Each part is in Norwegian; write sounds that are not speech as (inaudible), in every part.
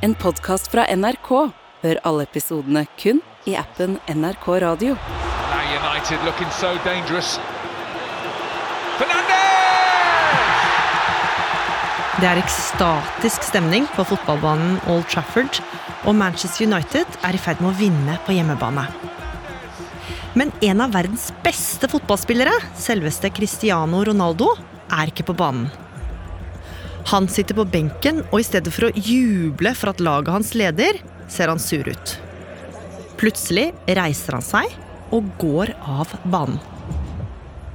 En podkast fra NRK. Hør alle episodene kun i appen NRK Radio. Now United looking so dangerous. Fernandez! Det er ekstatisk stemning på fotballbanen Old Trafford, og Manchester United er i ferd med å vinne på hjemmebane. Men en av verdens beste fotballspillere, selveste Cristiano Ronaldo, er ikke på banen. Han sitter på benken, og i stedet for å juble for at laget hans leder, ser han sur ut. Plutselig reiser han seg og går av banen.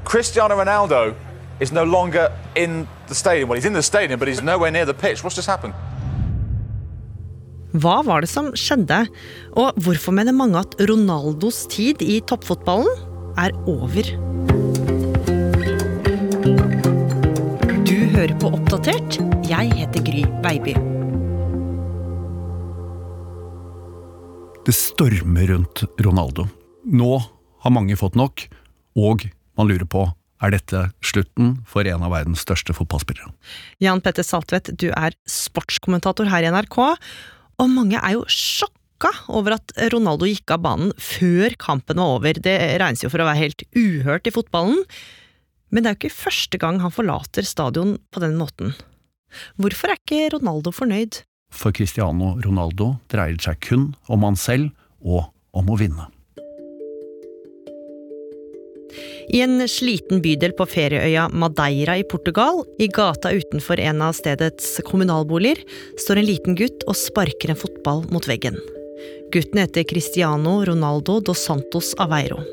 Cristiano Ronaldo is no longer in the stadium. Well, he's in the stadium, but he's nowhere near the pitch. What's just happened? Hva var det som skjedde, og hvorfor mener mange at Ronaldos tid i toppfotballen er over? Hører på Oppdatert. Jeg heter Gry Baby. Det stormer rundt Ronaldo. Nå har mange fått nok, og man lurer på er dette slutten for en av verdens største fotballspillere. Jan Petter Saltvedt, du er sportskommentator her i NRK, og mange er jo sjokka over at Ronaldo gikk av banen før kampen var over. Det regnes jo for å være helt uhørt i fotballen, men det er jo ikke første gang han forlater stadion på den måten. Hvorfor er ikke Ronaldo fornøyd? For Cristiano Ronaldo dreier det seg kun om han selv og om å vinne. I en sliten bydel på ferieøya Madeira i Portugal, i gata utenfor en av stedets kommunalboliger, står en liten gutt og sparker en fotball mot veggen. Gutten heter Cristiano Ronaldo dos Santos Aveiro.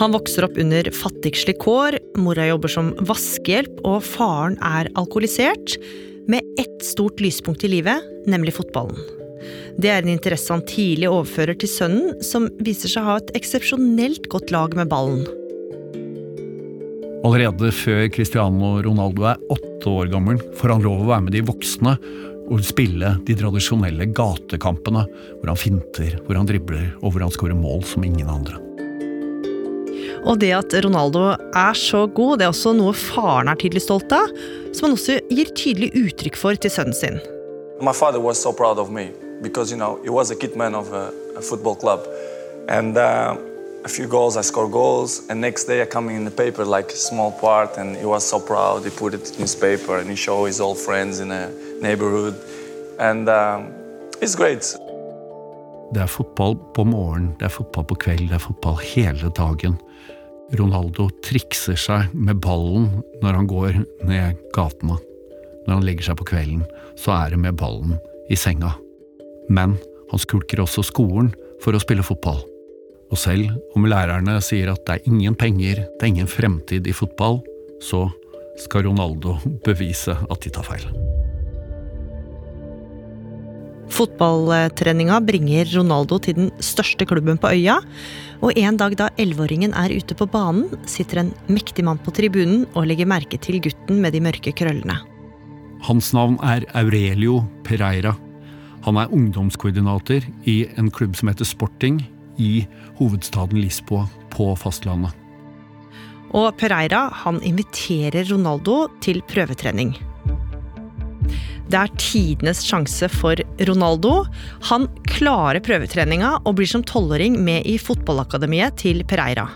Han vokser opp under fattigslige kår, mora jobber som vaskehjelp, og faren er alkoholisert, med ett stort lyspunkt i livet, nemlig fotballen. Det er en interesse han tidlig overfører til sønnen, som viser seg å ha et eksepsjonelt godt lag med ballen. Allerede før Cristiano Ronaldo er åtte år gammel, får han lov å være med de voksne og spille de tradisjonelle gatekampene, hvor han finter, hvor han dribler og hvor han skårer mål som ingen andre. Og det at Ronaldo er så god, det er også noe faren er tydelig stolt av, som han også gir tydelig uttrykk for til sønnen sin. My father was so proud of me because you know he was a kid man of a, a football club, and uh, a few goals I score goals, and next day I come in the paper like a small part, and he was so proud. He put it in newspaper and he showed his old friends in a neighborhood, and um, it's great. Det er fotball på morgenen, det er fotball på kveld, det er fotball hele dagen. Ronaldo trikser seg med ballen når han går ned gatene. Når han legger seg på kvelden, så er det med ballen i senga. Men han skulker også skolen for å spille fotball. Og selv om lærerne sier at det er ingen penger, det er ingen fremtid i fotball, så skal Ronaldo bevise at de tar feil. Fotballtreninga bringer Ronaldo til den største klubben på øya, og en dag da elleveåringen er ute på banen, sitter en mektig mann på tribunen og legger merke til gutten med de mørke krøllene. Hans navn er Aurelio Pereira. Han er ungdomskoordinator i en klubb som heter Sporting i hovedstaden Lisboa på fastlandet. Og Pereira han inviterer Ronaldo til prøvetrening. Det er tidenes sjanse for Ronaldo. Han klarer prøvetreninga og blir som tolvåring med i fotballakademiet til Pereira.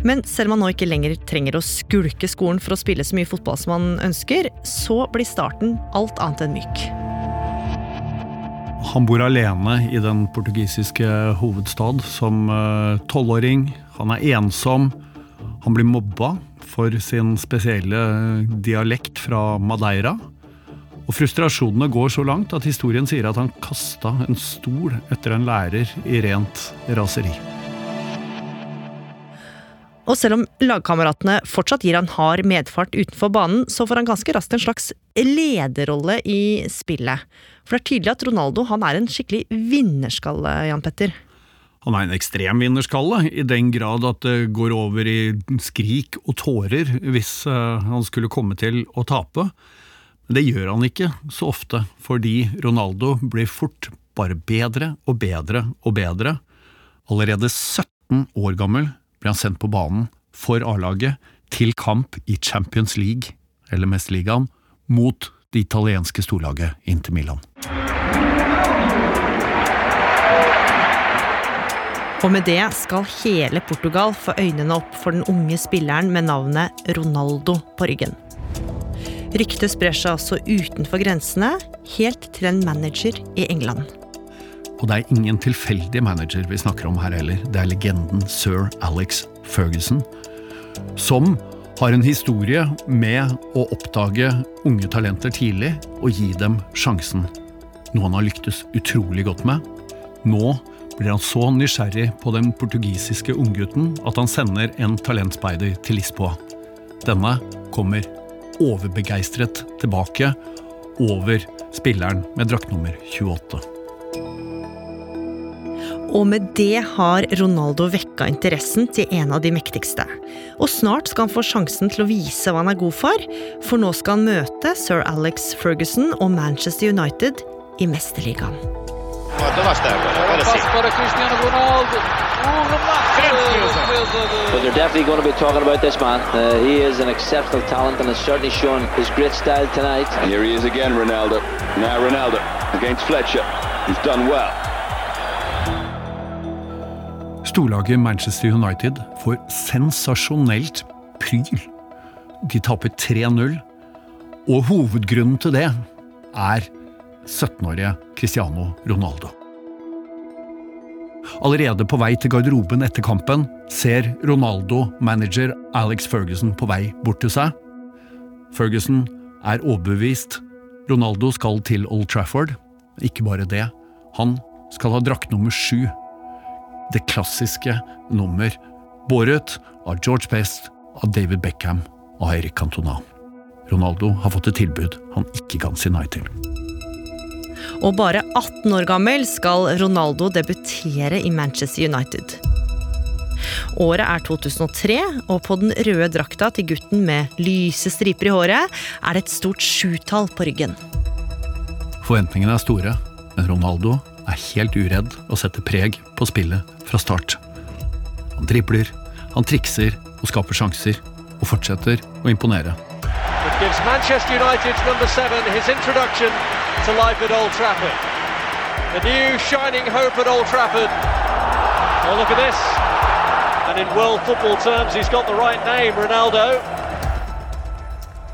Men selv om han nå ikke lenger trenger å skulke skolen for å spille så mye fotball som han ønsker, så blir starten alt annet enn myk. Han bor alene i den portugisiske hovedstad som tolvåring. Han er ensom. Han blir mobba for sin spesielle dialekt fra Madeira. Og frustrasjonene går så langt at historien sier at han kasta en stol etter en lærer i rent raseri. Og selv om lagkameratene fortsatt gir han hard medfart utenfor banen, så får han ganske raskt en slags lederrolle i spillet. For det er tydelig at Ronaldo han er en skikkelig vinnerskalle, Jan Petter. Han er en ekstrem vinnerskalle, i den grad at det går over i skrik og tårer hvis han skulle komme til å tape. Men det gjør han ikke så ofte, fordi Ronaldo blir fort bare bedre og bedre og bedre. Allerede 17 år gammel ble han sendt på banen for A-laget til kamp i Champions League, eller Mesterligaen, mot det italienske storlaget Inter Milan. Og med det skal hele Portugal få øynene opp for den unge spilleren med navnet Ronaldo på ryggen. Ryktet sprer seg også utenfor grensene, helt til en manager i England. Og det er ingen tilfeldig manager vi snakker om her heller. Det er legenden sir Alex Ferguson, som har en historie med å oppdage unge talenter tidlig og gi dem sjansen. Noe han har lyktes utrolig godt med. Nå blir han så nysgjerrig på den portugisiske unggutten at han sender en talentspeider til Lisboa. Denne kommer overbegeistret tilbake over spilleren med draktnummer 28. Og med det har Ronaldo vekka interessen til en av de mektigste. Og snart skal han få sjansen til å vise hva han er god for, for nå skal han møte sir Alex Ferguson og Manchester United i Mesterligaen. But they're definitely going to be talking about this man. Uh, he is an exceptional talent and has certainly shown his great style tonight. And here he is again, Ronaldo. Now Ronaldo against Fletcher. He's done well. Storlaget Manchester United får sensasjonelt pryl. De taper 3-0, og hovedgrunnen til det er 17-årige Cristiano Ronaldo. Allerede på vei til garderoben etter kampen ser Ronaldo manager Alex Ferguson på vei bort til seg. Ferguson er overbevist. Ronaldo skal til Old Trafford. Ikke bare det, han skal ha drakt nummer sju. Det klassiske nummer, båret av George Best, av David Beckham og Eirik Cantona. Ronaldo har fått et tilbud han ikke kan si nei til. Og bare 18 år gammel skal Ronaldo debutere i Manchester United. Året er 2003, og på den røde drakta til gutten med lyse striper i håret er det et stort sjutall på ryggen. Forventningene er store, men Ronaldo er helt uredd og setter preg på spillet fra start. Han dribler, han trikser og skaper sjanser, og fortsetter å imponere. Gives Manchester United's number seven his introduction to life at Old Trafford. The new shining hope at Old Trafford. Oh, look at this. And in world football terms, he's got the right name, Ronaldo.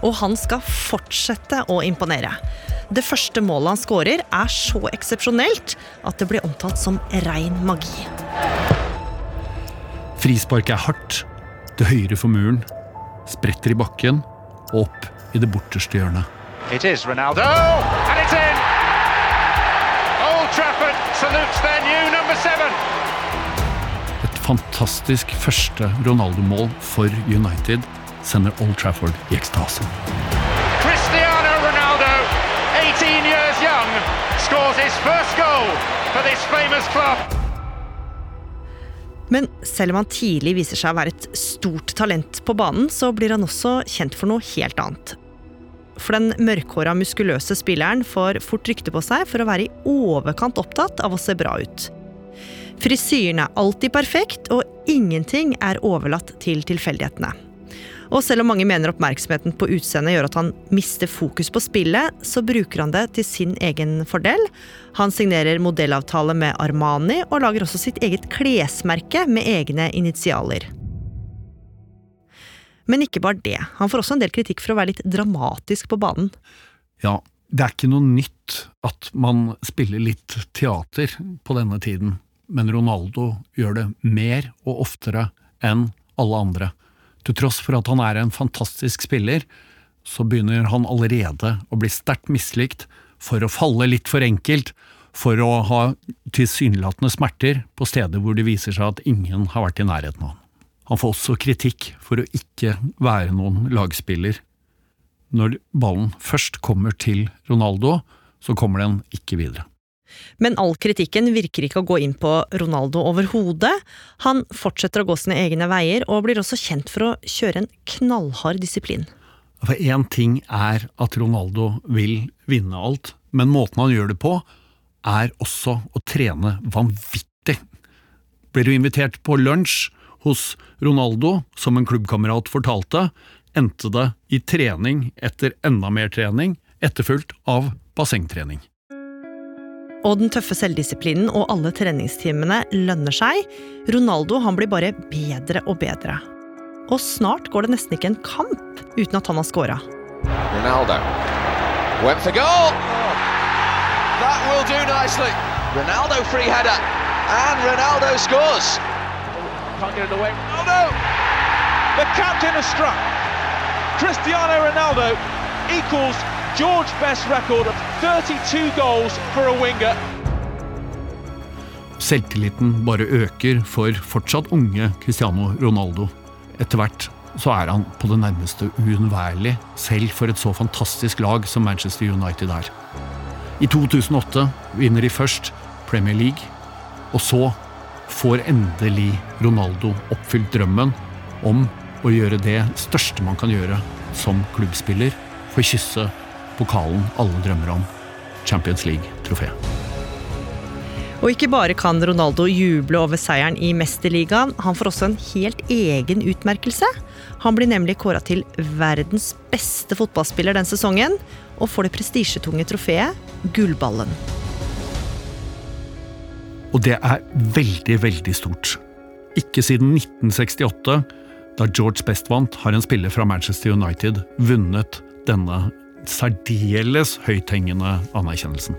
Og han skal fortsette å imponere. Det første målet han skårer, er så eksepsjonelt at det blir omtalt som rein magi. Frisparket er hardt, til høyre for muren, spretter i bakken og opp i det borterste hjørnet. It is Ronaldo, and it's in. Old Trafford salutes their new number seven. Et fantastisk første Ronaldo-mål for United sender Old Trafford i ekstase. Cristiano Ronaldo, 18 years young, scores his first goal for this famous club. Men selv om han tidlig viser seg å være et stort talent på banen, så blir han også kjent for noe helt annet. For den mørkhåra, muskuløse spilleren får fort rykte på seg for å være i overkant opptatt av å se bra ut. Frisyren er alltid perfekt, og ingenting er overlatt til tilfeldighetene. Og selv om mange mener oppmerksomheten på utseendet gjør at han mister fokus på spillet, så bruker han det til sin egen fordel. Han signerer modellavtale med Armani, og lager også sitt eget klesmerke med egne initialer. Men ikke bare det. Han får også en del kritikk for å være litt dramatisk på banen. Ja, det er ikke noe nytt at man spiller litt teater på denne tiden, men Ronaldo gjør det mer og oftere enn alle andre. Til tross for at han er en fantastisk spiller, så begynner han allerede å bli sterkt mislikt for å falle litt for enkelt, for å ha tilsynelatende smerter på steder hvor det viser seg at ingen har vært i nærheten av han. Han får også kritikk for å ikke være noen lagspiller. Når ballen først kommer til Ronaldo, så kommer den ikke videre. Men all kritikken virker ikke å gå inn på Ronaldo overhodet. Han fortsetter å gå sine egne veier, og blir også kjent for å kjøre en knallhard disiplin. For én ting er at Ronaldo vil vinne alt, men måten han gjør det på, er også å trene vanvittig. Blir du invitert på lunsj hos Ronaldo, som en klubbkamerat fortalte, endte det i trening etter enda mer trening, etterfulgt av bassengtrening. Og den tøffe selvdisiplinen og alle treningstimene lønner seg. Ronaldo han blir bare bedre og bedre. Og snart går det nesten ikke en kamp uten at han har scora. Ronaldo went for goal. That will do nicely. Ronaldo free header, and Ronaldo scores. Can't get it away. Ronaldo! The captain has struck. Cristiano Ronaldo equals George Best's record of 32 goals for a winger. Selvtilliten bare øker for fortsatt unge Cristiano Ronaldo. Etter hvert så er han på det nærmeste uunnværlig, selv for et så fantastisk lag som Manchester United er. I 2008 vinner de først Premier League, og så får endelig Ronaldo oppfylt drømmen om å gjøre det største man kan gjøre som klubbspiller, få kysse pokalen alle drømmer om, Champions League-trofeet. Og ikke bare kan Ronaldo juble over seieren i Mesterligaen, han får også en helt egen utmerkelse. Han blir nemlig kåra til verdens beste fotballspiller den sesongen, og får det prestisjetunge trofeet Gullballen. Og det er veldig, veldig stort. Ikke siden 1968, da George Best vant, har en spiller fra Manchester United vunnet denne særdeles høythengende anerkjennelsen.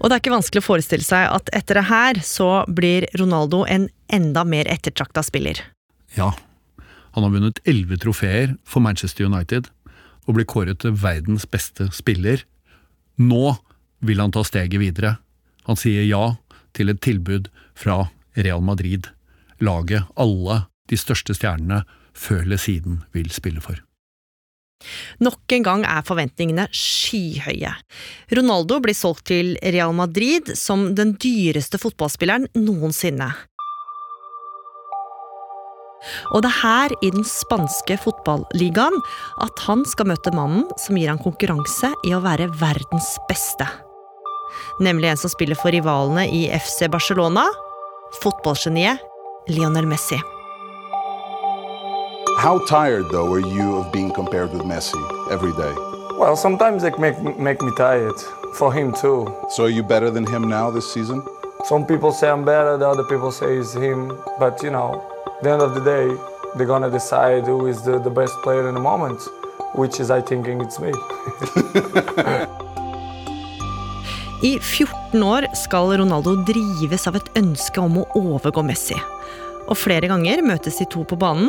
Og det er ikke vanskelig å forestille seg at etter det her så blir Ronaldo en enda mer ettertrakta spiller. Ja, han har vunnet elleve trofeer for Manchester United og blir kåret til verdens beste spiller. Nå vil han ta steget videre. Han sier ja til et tilbud fra Real Madrid, laget alle de største stjernene før eller siden vil spille for. Nok en gang er forventningene skyhøye. Ronaldo blir solgt til Real Madrid som den dyreste fotballspilleren noensinne. Og det er her, i den spanske fotballigaen, at han skal møte mannen som gir han konkurranse i å være verdens beste. Nemlig en som spiller for rivalene i FC Barcelona, fotballgeniet Lionel Messi. How tired, though, are you of being compared with Messi every day? Well, sometimes it make make me tired. For him too. So are you better than him now this season? Some people say I'm better, the other people say it's him. But you know, the end of the day, they're gonna decide who is the, the best player in the moment, which is I thinking it's me. (laughs) (laughs) I 14 år skal Ronaldo drives av et ønske om å overgå Messi. Og flere ganger møtes de to på banen,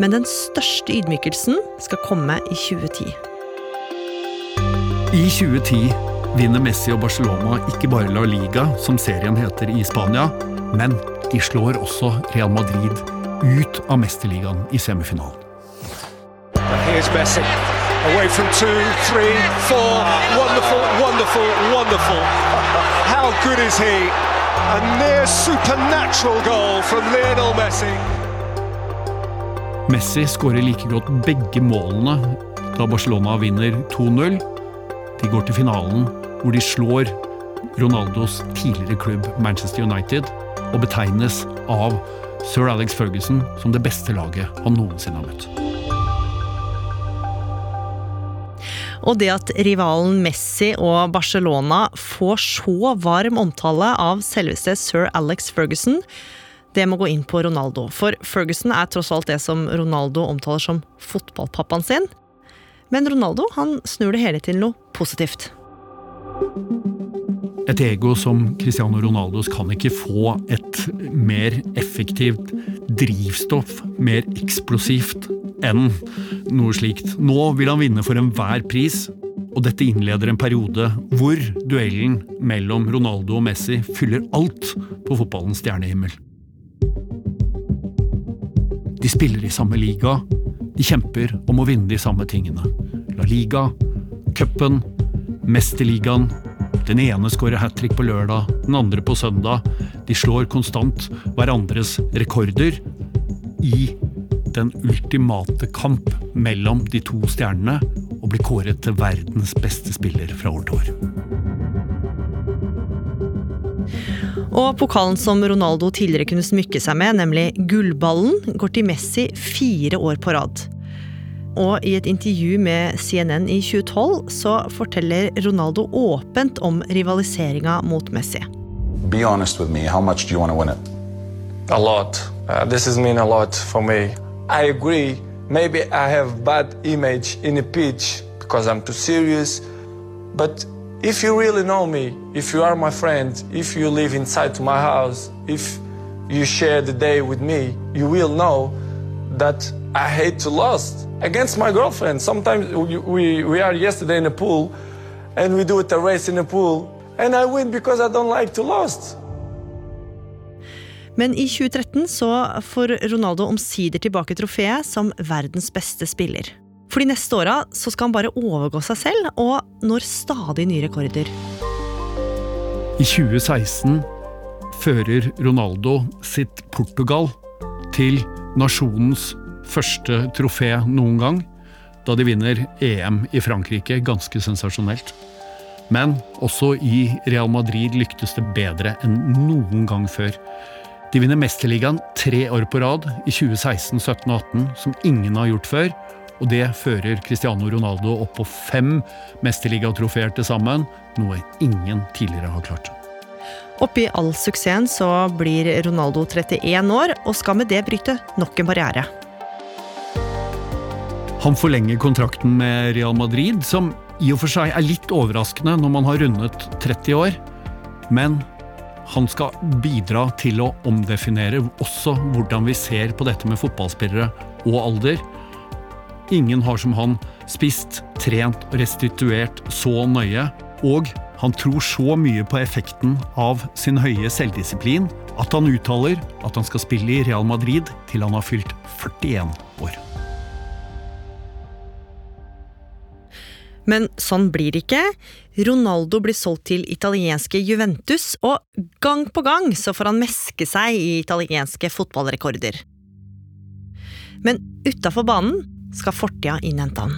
men den største ydmykelsen skal komme i 2010. I 2010 vinner Messi og Barcelona ikke bare La Liga, som serien heter i Spania, men de slår også Real Madrid ut av Mesterligaen i semifinalen. Here's Messi. Away from two, three, four. Wonderful, wonderful, wonderful. How good is he? A near supernatural goal from Lionel Messi. Messi skårer like godt begge målene da Barcelona vinner 2-0. De går til finalen, hvor de slår Ronaldos tidligere klubb Manchester United, og betegnes av sir Alex Ferguson som det beste laget han noensinne har møtt. Og det at rivalen Messi og Barcelona får så varm omtale av selveste sir Alex Ferguson, det må gå inn på Ronaldo. For Ferguson er tross alt det som Ronaldo omtaler som fotballpappaen sin. Men Ronaldo han snur det hele til noe positivt. Et ego som Cristiano Ronaldos kan ikke få et mer effektivt drivstoff, mer eksplosivt, enn noe slikt. Nå vil han vinne for enhver pris, og dette innleder en periode hvor duellen mellom Ronaldo og Messi fyller alt på fotballens stjernehimmel. De spiller i samme liga, de kjemper om å vinne de samme tingene. La Liga, cupen, Mesterligaen. Den ene skårer hat trick på lørdag, den andre på søndag. De slår konstant hverandres rekorder i den ultimate kamp mellom de to stjernene og blir kåret til verdens beste spiller fra år til år. Og pokalen som Ronaldo tidligere kunne smykke seg med, nemlig gullballen, går til Messi fire år på rad. Og i et intervju med CNN i 2012 så forteller Ronaldo åpent om rivaliseringa mot Messi. Be honest with me. How much do you want to win it? A lot. Uh, this has mean a lot for me. I agree. Maybe I have bad image in the pitch because I'm too serious. But if you really know me, if you are my friend, if you live inside my house, if you share the day with me, you will know that I hate to lose against my girlfriend. Sometimes we, we, we are yesterday in a pool and we do it a race in a pool and I win because I don't like to lose. Men i 2013 så får Ronaldo omsider tilbake trofeet som verdens beste spiller. For de neste åra så skal han bare overgå seg selv, og når stadig nye rekorder. I 2016 fører Ronaldo sitt Portugal til nasjonens første trofé noen gang, da de vinner EM i Frankrike, ganske sensasjonelt. Men også i Real Madrid lyktes det bedre enn noen gang før. De vinner Mesterligaen tre år på rad, i 2016, 17 og 18, som ingen har gjort før. Og det fører Cristiano Ronaldo opp på fem mesterligatrofeer til sammen, noe ingen tidligere har klart. Oppi all suksessen så blir Ronaldo 31 år, og skal med det bryte nok en barriere. Han forlenger kontrakten med Real Madrid, som i og for seg er litt overraskende når man har rundet 30 år. Men han skal bidra til å omdefinere også hvordan vi ser på dette med fotballspillere og alder. Ingen har som han spist, trent og restituert så nøye. Og han tror så mye på effekten av sin høye selvdisiplin at han uttaler at han skal spille i Real Madrid til han har fylt 41 år. Men sånn blir det ikke. Ronaldo blir solgt til italienske Juventus, og gang på gang så får han meske seg i italienske fotballrekorder. Men utafor banen skal fortida innhente han.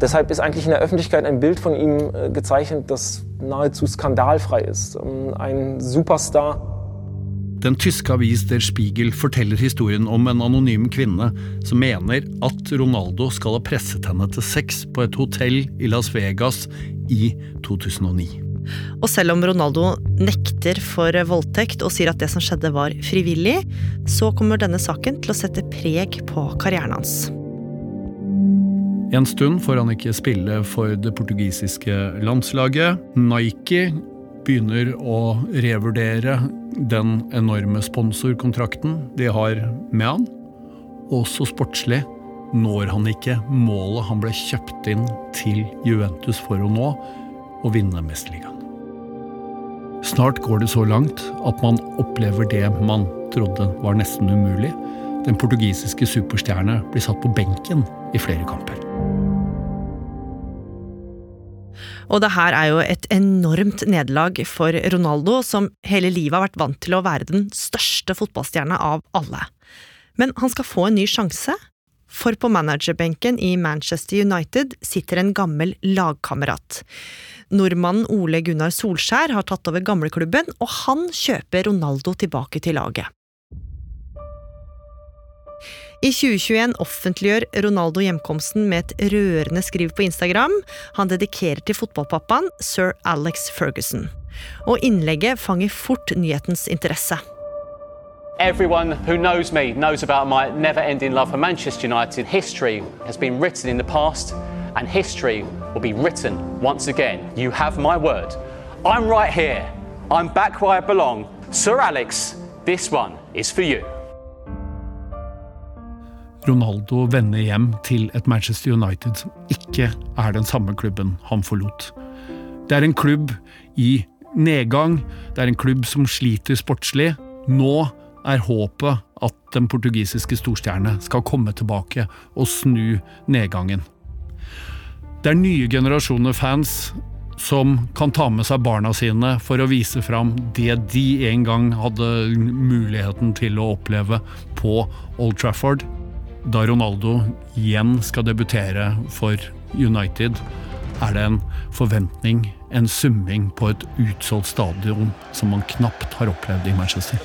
Deshalb ist eigentlich in der Öffentlichkeit ein Bild von ihm äh, gezeichnet, das nahezu skandalfrei ist. Ähm, ein Superstar. Den tyske avis Der Spiegel forteller historien om en anonym kvinne som mener at Ronaldo skal ha presset henne til sex på et hotell i Las Vegas i 2009. Og selv om Ronaldo nekter for voldtekt og sier at det som skjedde var frivillig, så kommer denne saken til å sette preg på karrieren hans. En stund får han ikke spille for det portugisiske landslaget. Nike begynner å revurdere den enorme sponsorkontrakten de har med han. Også sportslig når han ikke målet han ble kjøpt inn til Juventus for å nå, å vinne Mesterligaen. Snart går det så langt at man opplever det man trodde var nesten umulig. Den portugisiske superstjerne blir satt på benken i flere kamper. Og det her er jo et enormt nederlag for Ronaldo, som hele livet har vært vant til å være den største fotballstjerna av alle. Men han skal få en ny sjanse, for på managerbenken i Manchester United sitter en gammel lagkamerat. Nordmannen Ole Gunnar Solskjær har tatt over gamleklubben, og han kjøper Ronaldo tilbake til laget. I 2021 offentliggjør Ronaldo hjemkomsten med et rørende skriv på Instagram. Han dedikerer til fotballpappaen sir Alex Ferguson. Og innlegget fanger fort nyhetens interesse. Everyone who knows me knows about my never ending love for Manchester United. History has been written in the past, and history will be written once again. You have my word. I'm right here. I'm back where I belong. Sir Alex, this one is for you. Ronaldo vender hjem til et Manchester United som ikke er den samme klubben han forlot. Det er en klubb i nedgang, det er en klubb som sliter sportslig. Nå er håpet at den portugisiske storstjerne skal komme tilbake og snu nedgangen. Det er nye generasjoner fans som kan ta med seg barna sine for å vise fram det de en gang hadde muligheten til å oppleve på Old Trafford da Ronaldo igjen skal debutere for United, er det en forventning, en summing på et utsolgt stadion som man knapt har opplevd i Manchester.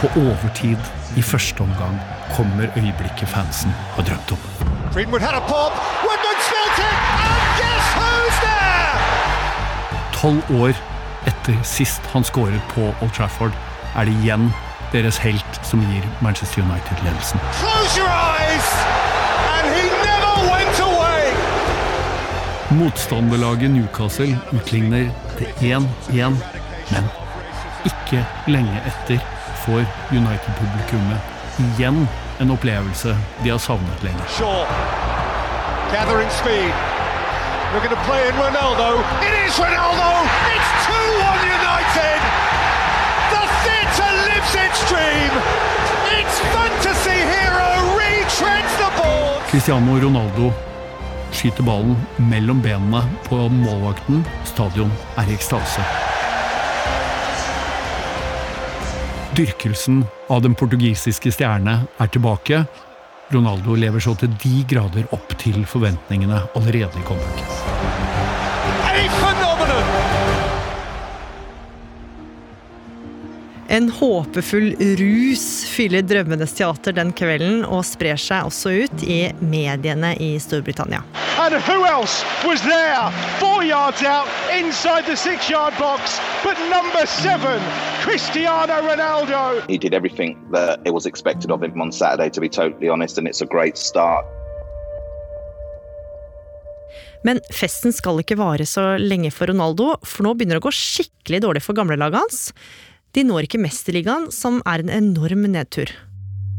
På overtid i første omgang kommer øyeblikket fansen har drømt om. Greenwood had a pop. Woodman spilt it, and guess who's there? Tolv år etter sist han skåret på Old Trafford, er det igjen deres helt som gir Manchester United ledelsen. Motstanderlaget Newcastle utligner til 1-1, men ikke lenge etter får United-publikummet igjen en opplevelse de har savnet lenge. Shaw gathering going to play in Ronaldo. It is Ronaldo! It's 2-1 United! The theatre lives its dream! Its fantasy hero retreads the ball! Cristiano Ronaldo skyter ballen mellom benene på målvakten. Stadion er i ekstase. Dyrkelsen av den portugisiske stjerne er tilbake. Ronaldo lever så til de grader opp til forventningene allerede i comebacket. En håpefull rus fyller drømmenes teater den kvelden og sprer seg også ut i mediene i Storbritannia. And who else was there? Four yards out, inside the six-yard box, but number seven, Cristiano Ronaldo. He did everything that it was expected of him on Saturday, to be totally honest, and it's a great start. Men festen skal ikke vare så lenge for Ronaldo, for nå begynner det å gå skikkelig dårlig for gamlelaget hans. De når ikke Mesterligaen, som er en enorm nedtur.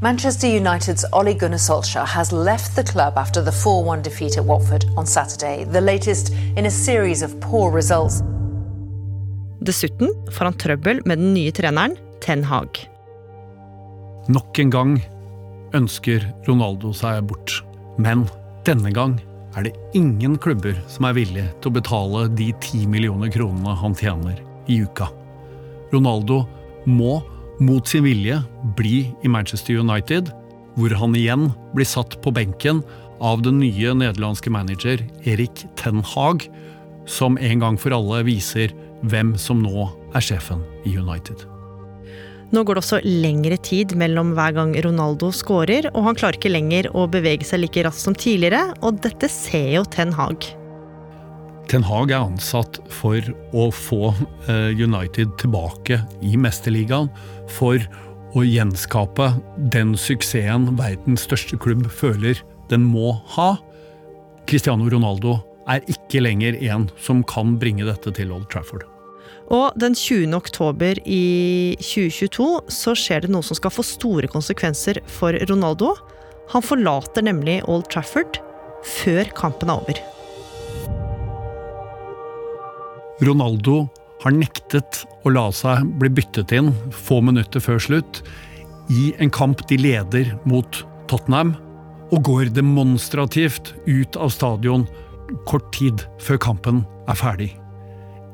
Manchester United's Ole Gunnar Solskjaer has left the club after the 4 1 defeat at Watford on Saturday, the latest in a series of poor results. Dessuten får han trøbbel med den nye treneren, Ten Hag. Nok en gang ønsker Ronaldo seg bort, men denne gang er det ingen klubber som er villige til å betale de ti millioner kronene han tjener i uka. Ronaldo må mot sin vilje bli i Manchester United, hvor han igjen blir satt på benken av den nye nederlandske manager Erik Ten Hag, som en gang for alle viser hvem som nå er sjefen i United. Nå går det også lengre tid mellom hver gang Ronaldo scorer, og han klarer ikke lenger å bevege seg like raskt som tidligere, og dette ser jo Ten Hag. Ten Hag er ansatt for å få eh, United tilbake i Mesterligaen, for å gjenskape den suksessen verdens største klubb føler den må ha. Cristiano Ronaldo er ikke lenger en som kan bringe dette til Old Trafford. Og den 20. oktober i 2022 så skjer det noe som skal få store konsekvenser for Ronaldo. Han forlater nemlig Old Trafford før kampen er over. Ronaldo har nektet å la seg bli byttet inn få minutter før slutt i en kamp de leder mot Tottenham, og går demonstrativt ut av stadion kort tid før kampen er ferdig.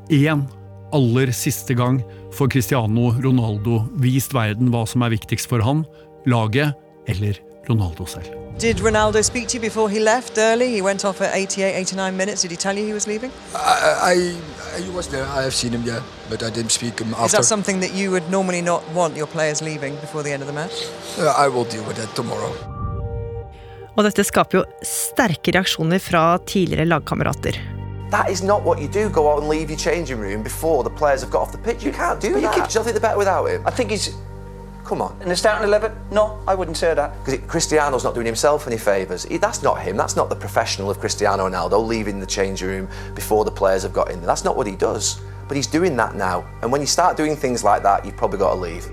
En aller siste gang får Cristiano Ronaldo vist verden hva som er viktigst for han, laget eller Ronaldo selv. Did Ronaldo speak to you before he left early? He went off at 88, 89 minutes. Did he tell you he was leaving? I, I, I was there. I have seen him, yeah, but I didn't speak him Is after. that something that you would normally not want your players leaving before the end of the match? Uh, I will deal with that tomorrow. Og dette skaper jo sterke reaksjoner fra tidligere lagkamerater. That is not what you do. Go out and leave your changing room before the players have got off the pitch. You can't do But you that. keep- Do you think they're better without him? I think he's Come on. in the starting eleven. No, I wouldn't say that. Because Cristiano's not doing himself any favours. That's not him. That's not the professional of Cristiano Ronaldo leaving the changing room before the players have got in there. That's not what he does. But he's doing that now. And when you start doing things like that, you've probably got to leave.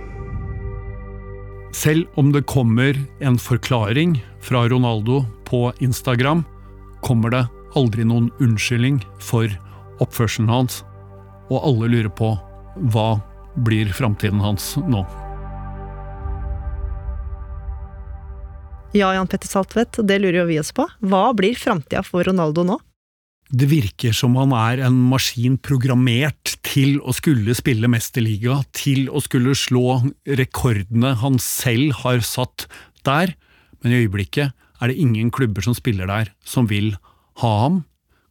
Selv om det kommer en forklaring fra Ronaldo på Instagram, kommer det aldri noen unnskyldning for oppførselen hans, og alle lurer på hva blir framtiden hans nå. Ja, Jan Petter Saltvedt, det lurer jo vi oss på. Hva blir framtida for Ronaldo nå? Det virker som han er en maskin programmert til å skulle spille mesterliga, til å skulle slå rekordene han selv har satt der, men i øyeblikket er det ingen klubber som spiller der som vil ha ham.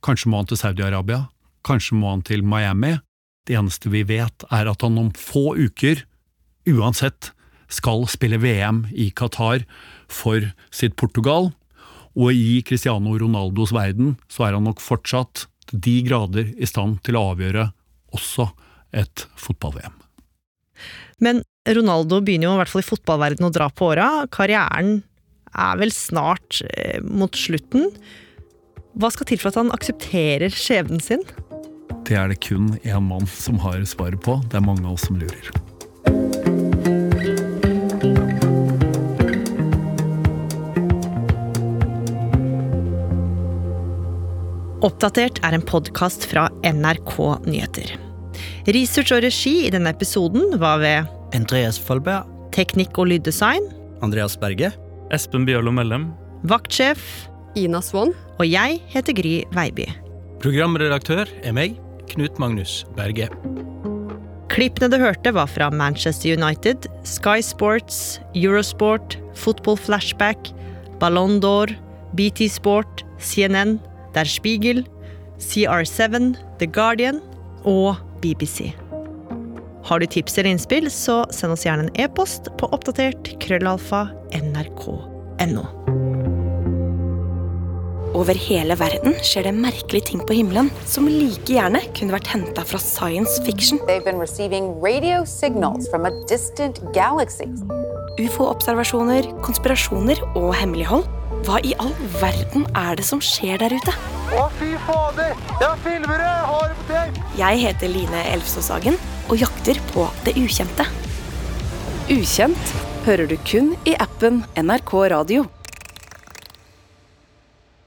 Kanskje må han til Saudi-Arabia, kanskje må han til Miami, Det eneste vi vet, er at han om få uker, uansett, skal spille VM i Qatar for sitt Portugal, og i Cristiano Ronaldos verden så er han nok fortsatt til de grader i stand til å avgjøre også et fotball-VM. Men Ronaldo begynner jo i hvert fall i fotballverdenen å dra på åra. Karrieren er vel snart eh, mot slutten. Hva skal til for at han aksepterer skjebnen sin? Det er det kun én mann som har svaret på. Det er mange av oss som lurer. Oppdatert er en podkast fra NRK Nyheter. Research og regi i denne episoden var ved Andreas Folberg. Teknikk og lyddesign. Andreas Berge. Espen Bjørlo Mellem. Vaktsjef. Ina Swann. Og jeg heter Gry Veiby. Programredaktør er meg, Knut Magnus Berge. Klippene du hørte, var fra Manchester United, Sky Sports, Eurosport, Football Flashback, Ballon d'Or, BT Sport, CNN, Der Spiegel, CR7, The Guardian og BBC. Har du tips eller innspill, så send oss gjerne en e-post på oppdatert krøllalfa nrk.no. Over hele verden skjer det merkelige ting på himmelen som like gjerne kunne vært henta fra science fiction. Ufo-observasjoner, konspirasjoner og hemmelighold. Hva i all verden er det som skjer der ute? Å, fy fader! Jeg filmer det! Jeg har det på tape! Jeg heter Line Elfsåshagen og jakter på det ukjente. Ukjent hører du kun i appen NRK Radio.